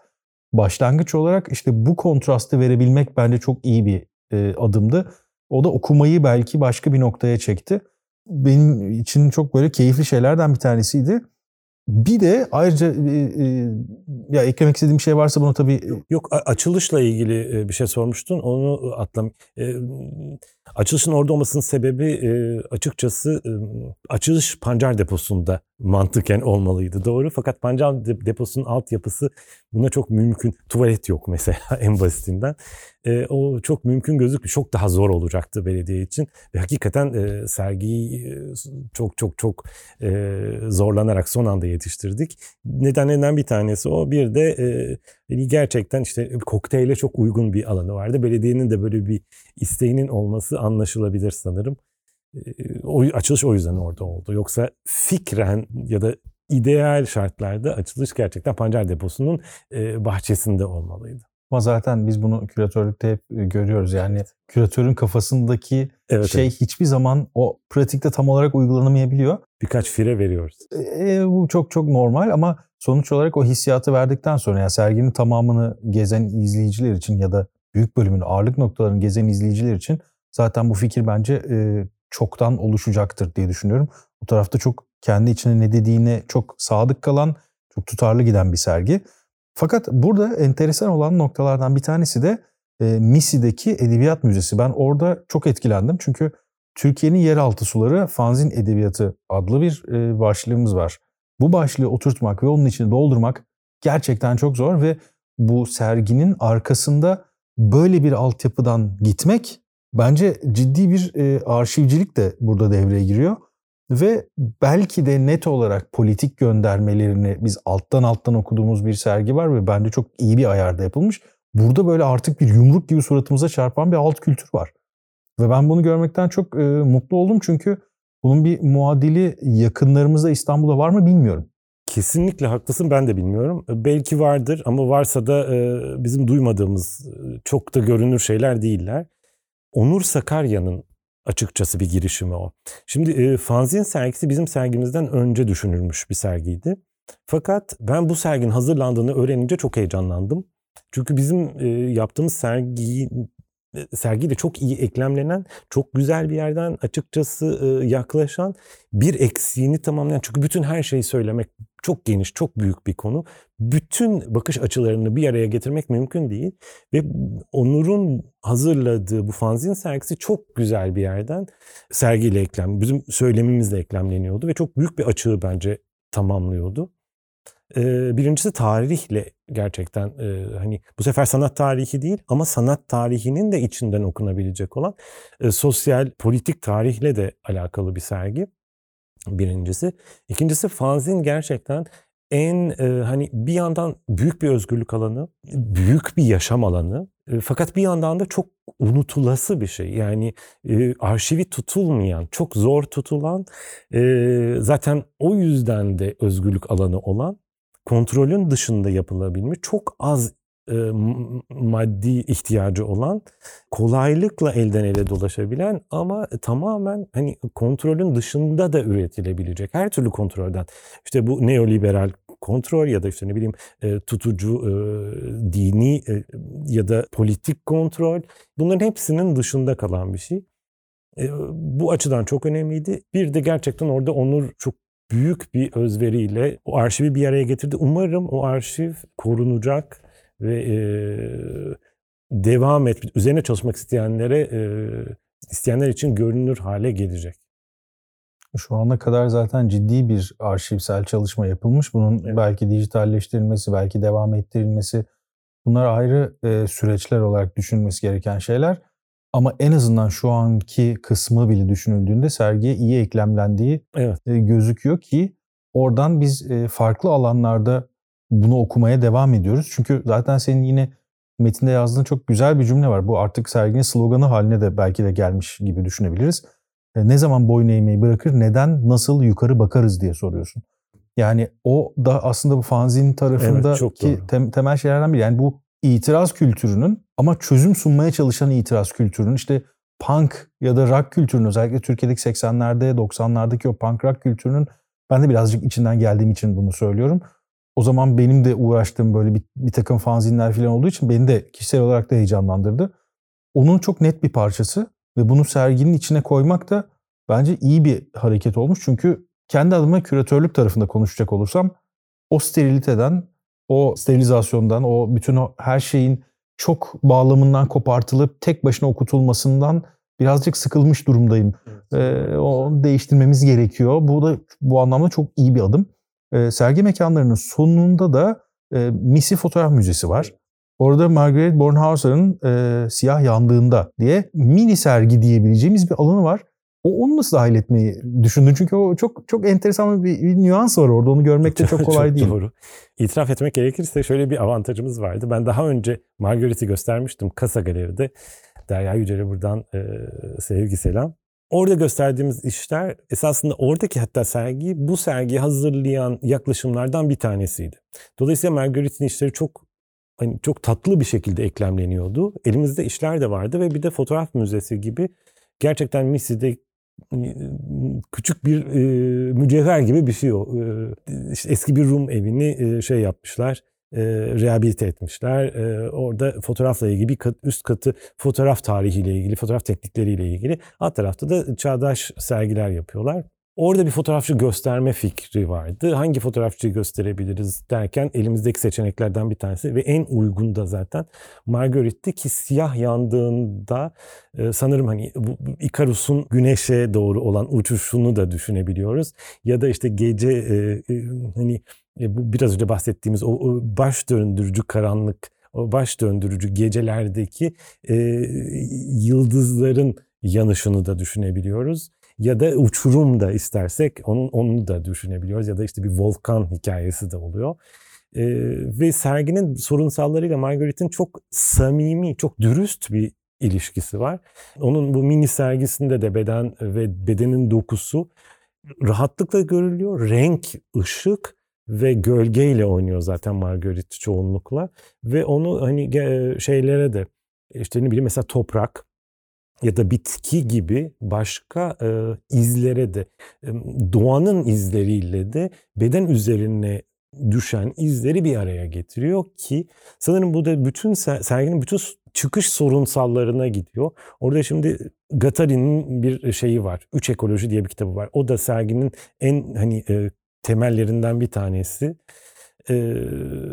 başlangıç olarak işte bu kontrastı verebilmek bence çok iyi bir e, adımdı. O da okumayı belki başka bir noktaya çekti. Benim için çok böyle keyifli şeylerden bir tanesiydi. Bir de ayrıca e, e, ya eklemek istediğim şey varsa bunu tabii... E, Yok açılışla ilgili bir şey sormuştun. Onu atlam. Açılışın orada olmasının sebebi açıkçası açılış pancar deposunda mantıken olmalıydı doğru. Fakat pancar deposunun altyapısı buna çok mümkün. Tuvalet yok mesela en basitinden. O çok mümkün gözükmüyor. Çok daha zor olacaktı belediye için. Ve hakikaten sergiyi çok çok çok zorlanarak son anda yetiştirdik. Nedenlerinden bir tanesi o. Bir de gerçekten işte kokteyle çok uygun bir alanı vardı. Belediyenin de böyle bir isteğinin olması anlaşılabilir sanırım. O açılış o yüzden orada oldu. Yoksa fikren ya da ideal şartlarda açılış gerçekten pancar deposunun bahçesinde olmalıydı. Ama zaten biz bunu küratörlükte hep görüyoruz. Yani evet. küratörün kafasındaki evet, şey evet. hiçbir zaman o pratikte tam olarak uygulanamayabiliyor. Birkaç fire veriyoruz. E, bu çok çok normal ama sonuç olarak o hissiyatı verdikten sonra yani serginin tamamını gezen izleyiciler için ya da büyük bölümünü ağırlık noktalarını gezen izleyiciler için zaten bu fikir bence e, çoktan oluşacaktır diye düşünüyorum. Bu tarafta çok kendi içine ne dediğine çok sadık kalan, çok tutarlı giden bir sergi. Fakat burada enteresan olan noktalardan bir tanesi de e, Misi'deki Edebiyat Müzesi. Ben orada çok etkilendim çünkü Türkiye'nin Yeraltı Suları Fanzin Edebiyatı adlı bir e, başlığımız var. Bu başlığı oturtmak ve onun içini doldurmak gerçekten çok zor ve bu serginin arkasında böyle bir altyapıdan gitmek bence ciddi bir e, arşivcilik de burada devreye giriyor. Ve belki de net olarak politik göndermelerini biz alttan alttan okuduğumuz bir sergi var ve bence çok iyi bir ayarda yapılmış. Burada böyle artık bir yumruk gibi suratımıza çarpan bir alt kültür var. Ve ben bunu görmekten çok e, mutlu oldum çünkü bunun bir muadili yakınlarımızda İstanbul'da var mı bilmiyorum. Kesinlikle haklısın ben de bilmiyorum. Belki vardır ama varsa da e, bizim duymadığımız çok da görünür şeyler değiller. Onur Sakarya'nın açıkçası bir girişimi o. Şimdi e, fanzin sergisi bizim sergimizden önce düşünülmüş bir sergiydi. Fakat ben bu serginin hazırlandığını öğrenince çok heyecanlandım. Çünkü bizim e, yaptığımız sergiyi sergiyle çok iyi eklemlenen, çok güzel bir yerden açıkçası e, yaklaşan bir eksiğini tamamlayan. Çünkü bütün her şeyi söylemek çok geniş, çok büyük bir konu. Bütün bakış açılarını bir araya getirmek mümkün değil. Ve Onur'un hazırladığı bu fanzin sergisi çok güzel bir yerden sergiyle eklem, bizim söylemimizle eklemleniyordu ve çok büyük bir açığı bence tamamlıyordu. Birincisi tarihle gerçekten hani bu sefer sanat tarihi değil ama sanat tarihinin de içinden okunabilecek olan sosyal politik tarihle de alakalı bir sergi. Birincisi. İkincisi fanzin gerçekten en hani bir yandan büyük bir özgürlük alanı, büyük bir yaşam alanı fakat bir yandan da çok unutulası bir şey. Yani e, arşivi tutulmayan, çok zor tutulan zaten o yüzden de özgürlük alanı olan kontrolün dışında yapılabilmiş çok az e, maddi ihtiyacı olan kolaylıkla elden ele dolaşabilen ama tamamen hani kontrolün dışında da üretilebilecek her türlü kontrolden işte bu neoliberal kontrol ya da işte ne bileyim e, tutucu e, dini e, ya da politik kontrol bunların hepsinin dışında kalan bir şey. E, bu açıdan çok önemliydi. Bir de gerçekten orada Onur çok büyük bir özveriyle o arşivi bir araya getirdi. Umarım o arşiv korunacak ve e, devam et, üzerine çalışmak isteyenlere e, isteyenler için görünür hale gelecek. Şu ana kadar zaten ciddi bir arşivsel çalışma yapılmış. Bunun evet. belki dijitalleştirilmesi, belki devam ettirilmesi bunlar ayrı e, süreçler olarak düşünülmesi gereken şeyler. Ama en azından şu anki kısmı bile düşünüldüğünde sergiye iyi eklemlendiği evet. E, gözüküyor ki oradan biz e, farklı alanlarda bunu okumaya devam ediyoruz. Çünkü zaten senin yine metinde yazdığın çok güzel bir cümle var. Bu artık serginin sloganı haline de belki de gelmiş gibi düşünebiliriz. E, ne zaman boyun eğmeyi bırakır, neden, nasıl yukarı bakarız diye soruyorsun. Yani o da aslında bu fanzin tarafındaki evet, tem, temel şeylerden biri. Yani bu itiraz kültürünün ama çözüm sunmaya çalışan itiraz kültürünün işte punk ya da rock kültürünün özellikle Türkiye'deki 80'lerde 90'lardaki o punk rock kültürünün ben de birazcık içinden geldiğim için bunu söylüyorum. O zaman benim de uğraştığım böyle bir, bir takım fanzinler falan olduğu için beni de kişisel olarak da heyecanlandırdı. Onun çok net bir parçası ve bunu serginin içine koymak da bence iyi bir hareket olmuş. Çünkü kendi adıma küratörlük tarafında konuşacak olursam o steriliteden, o sterilizasyondan, o bütün o her şeyin çok bağlamından kopartılıp tek başına okutulmasından birazcık sıkılmış durumdayım. Evet. Ee, onu değiştirmemiz gerekiyor. Bu da bu anlamda çok iyi bir adım. Ee, sergi mekanlarının sonunda da e, Misi Fotoğraf Müzesi var. Orada Margaret Bornhauser'ın e, Siyah Yandığında diye mini sergi diyebileceğimiz bir alanı var. O onu nasıl dahil etmeyi düşündün? Çünkü o çok çok enteresan bir, bir nüans var orada. Onu görmek de çok kolay çok değil. Doğru. İtiraf etmek gerekirse şöyle bir avantajımız vardı. Ben daha önce Margaret'i göstermiştim Kasa Galeri'de. Derya Yücel'e buradan e, sevgi selam. Orada gösterdiğimiz işler esasında oradaki hatta sergiyi bu sergiyi hazırlayan yaklaşımlardan bir tanesiydi. Dolayısıyla Margaret'in işleri çok hani çok tatlı bir şekilde eklemleniyordu. Elimizde işler de vardı ve bir de fotoğraf müzesi gibi gerçekten Misi'de küçük bir e, mücevher gibi bir şey o. E, işte eski bir Rum evini e, şey yapmışlar, e, rehabilite etmişler. E, orada fotoğrafla ilgili bir kat, üst katı fotoğraf tarihiyle ilgili, fotoğraf teknikleriyle ilgili. Alt tarafta da çağdaş sergiler yapıyorlar. Orada bir fotoğrafçı gösterme fikri vardı. Hangi fotoğrafçıyı gösterebiliriz derken elimizdeki seçeneklerden bir tanesi ve en uygun da zaten Marguerite'ti ki siyah yandığında e, sanırım hani bu Ikarus'un güneşe doğru olan uçuşunu da düşünebiliyoruz. Ya da işte gece e, e, hani biraz önce bahsettiğimiz o, baş döndürücü karanlık, o baş döndürücü gecelerdeki yıldızların yanışını da düşünebiliyoruz ya da uçurum da istersek onun onu da düşünebiliyoruz ya da işte bir volkan hikayesi de oluyor. Ee, ve serginin sorunsallarıyla Margaret'in çok samimi, çok dürüst bir ilişkisi var. Onun bu mini sergisinde de beden ve bedenin dokusu rahatlıkla görülüyor. Renk, ışık ve gölgeyle oynuyor zaten Margaret çoğunlukla ve onu hani şeylere de işte ne bileyim mesela toprak ya da bitki gibi başka e, izlere de e, doğanın izleriyle de beden üzerine düşen izleri bir araya getiriyor ki sanırım bu da bütün serginin bütün çıkış sorunsallarına gidiyor. Orada şimdi Gattari'nin bir şeyi var. Üç Ekoloji diye bir kitabı var. O da serginin en hani e, temellerinden bir tanesi e,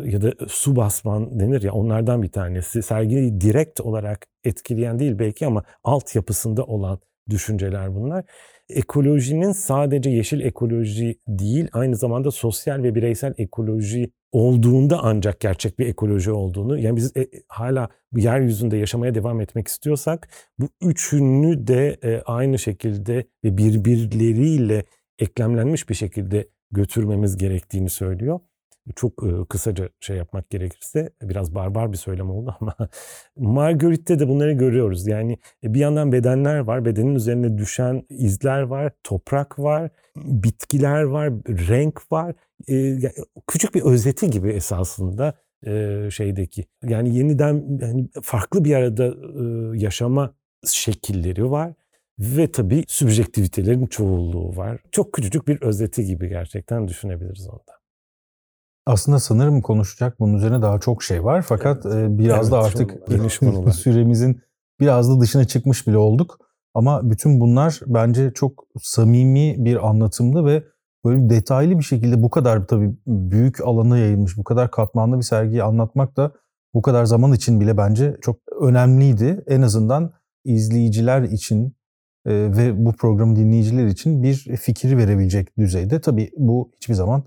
ya da su basman denir ya onlardan bir tanesi. Sergiyi direkt olarak etkileyen değil belki ama altyapısında olan düşünceler bunlar. Ekolojinin sadece yeşil ekoloji değil aynı zamanda sosyal ve bireysel ekoloji olduğunda ancak gerçek bir ekoloji olduğunu yani biz e, hala yeryüzünde yaşamaya devam etmek istiyorsak bu üçünü de e, aynı şekilde ve birbirleriyle eklemlenmiş bir şekilde götürmemiz gerektiğini söylüyor çok kısaca şey yapmak gerekirse biraz barbar bir söylem oldu ama Marguerite'de de bunları görüyoruz. Yani e, bir yandan bedenler var, bedenin üzerine düşen izler var, toprak var, bitkiler var, renk var. Küçük bir özeti gibi esasında şeydeki. Yani yeniden yani farklı bir arada yaşama şekilleri var. Ve tabii sübjektivitelerin çoğulluğu var. Çok küçücük bir özeti gibi gerçekten düşünebiliriz onda. Aslında sanırım konuşacak bunun üzerine daha çok şey var. Fakat evet. biraz evet, da artık süremizin biraz da dışına çıkmış bile olduk. Ama bütün bunlar bence çok samimi bir anlatımdı ve böyle detaylı bir şekilde bu kadar tabii büyük alana yayılmış, bu kadar katmanlı bir sergiyi anlatmak da bu kadar zaman için bile bence çok önemliydi. En azından izleyiciler için ve bu programı dinleyiciler için bir fikir verebilecek düzeyde. Tabii bu hiçbir zaman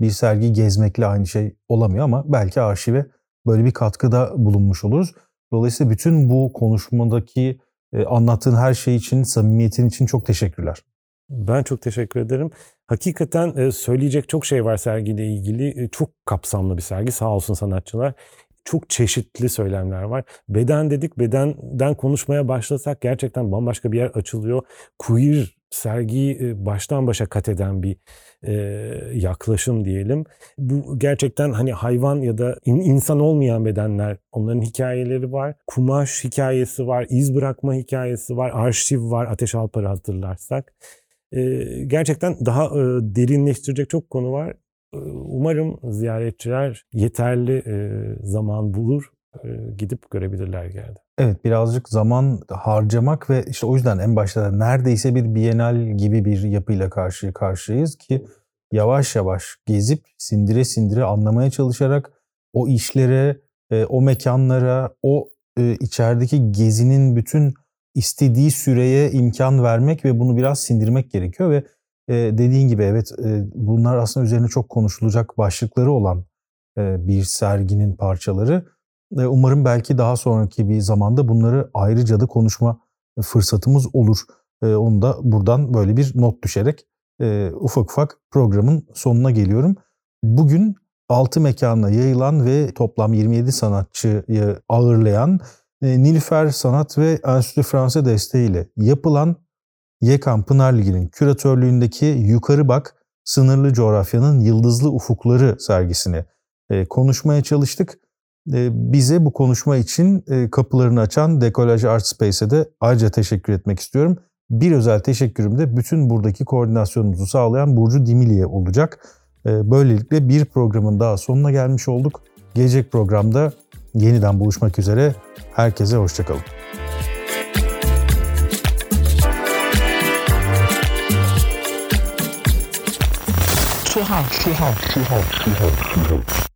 bir sergi gezmekle aynı şey olamıyor ama belki arşive böyle bir katkıda bulunmuş oluruz. Dolayısıyla bütün bu konuşmadaki e, anlattığın her şey için, samimiyetin için çok teşekkürler. Ben çok teşekkür ederim. Hakikaten e, söyleyecek çok şey var sergiyle ilgili. E, çok kapsamlı bir sergi sağ olsun sanatçılar. Çok çeşitli söylemler var. Beden dedik, bedenden konuşmaya başlasak gerçekten bambaşka bir yer açılıyor. Queer sergiyi baştan başa kat eden bir e, yaklaşım diyelim. Bu gerçekten hani hayvan ya da in, insan olmayan bedenler, onların hikayeleri var. Kumaş hikayesi var, iz bırakma hikayesi var, arşiv var Ateş Alpar'ı hatırlarsak. E, gerçekten daha e, derinleştirecek çok konu var. E, umarım ziyaretçiler yeterli e, zaman bulur, e, gidip görebilirler geldi. Evet birazcık zaman harcamak ve işte o yüzden en başta neredeyse bir bienal gibi bir yapıyla karşı karşıyayız ki yavaş yavaş gezip sindire sindire anlamaya çalışarak o işlere, e, o mekanlara, o e, içerideki gezinin bütün istediği süreye imkan vermek ve bunu biraz sindirmek gerekiyor ve e, dediğin gibi evet bunlar aslında üzerine çok konuşulacak başlıkları olan bir serginin parçaları. Umarım belki daha sonraki bir zamanda bunları ayrıca da konuşma fırsatımız olur. Onu da buradan böyle bir not düşerek ufak ufak programın sonuna geliyorum. Bugün 6 mekana yayılan ve toplam 27 sanatçıyı ağırlayan Nilüfer Sanat ve Enstitü Fransa desteğiyle yapılan Yekan Pınar Ligi'nin küratörlüğündeki Yukarı Bak Sınırlı Coğrafyanın Yıldızlı Ufukları sergisini konuşmaya çalıştık. Ee, bize bu konuşma için e, kapılarını açan Dekolaj Art Space'e de ayrıca teşekkür etmek istiyorum. Bir özel teşekkürüm de bütün buradaki koordinasyonumuzu sağlayan Burcu Dimili'ye olacak. Ee, böylelikle bir programın daha sonuna gelmiş olduk. Gelecek programda yeniden buluşmak üzere. Herkese hoşçakalın. Tuhaf, tuhaf, tuhaf, tuhaf, tuhaf.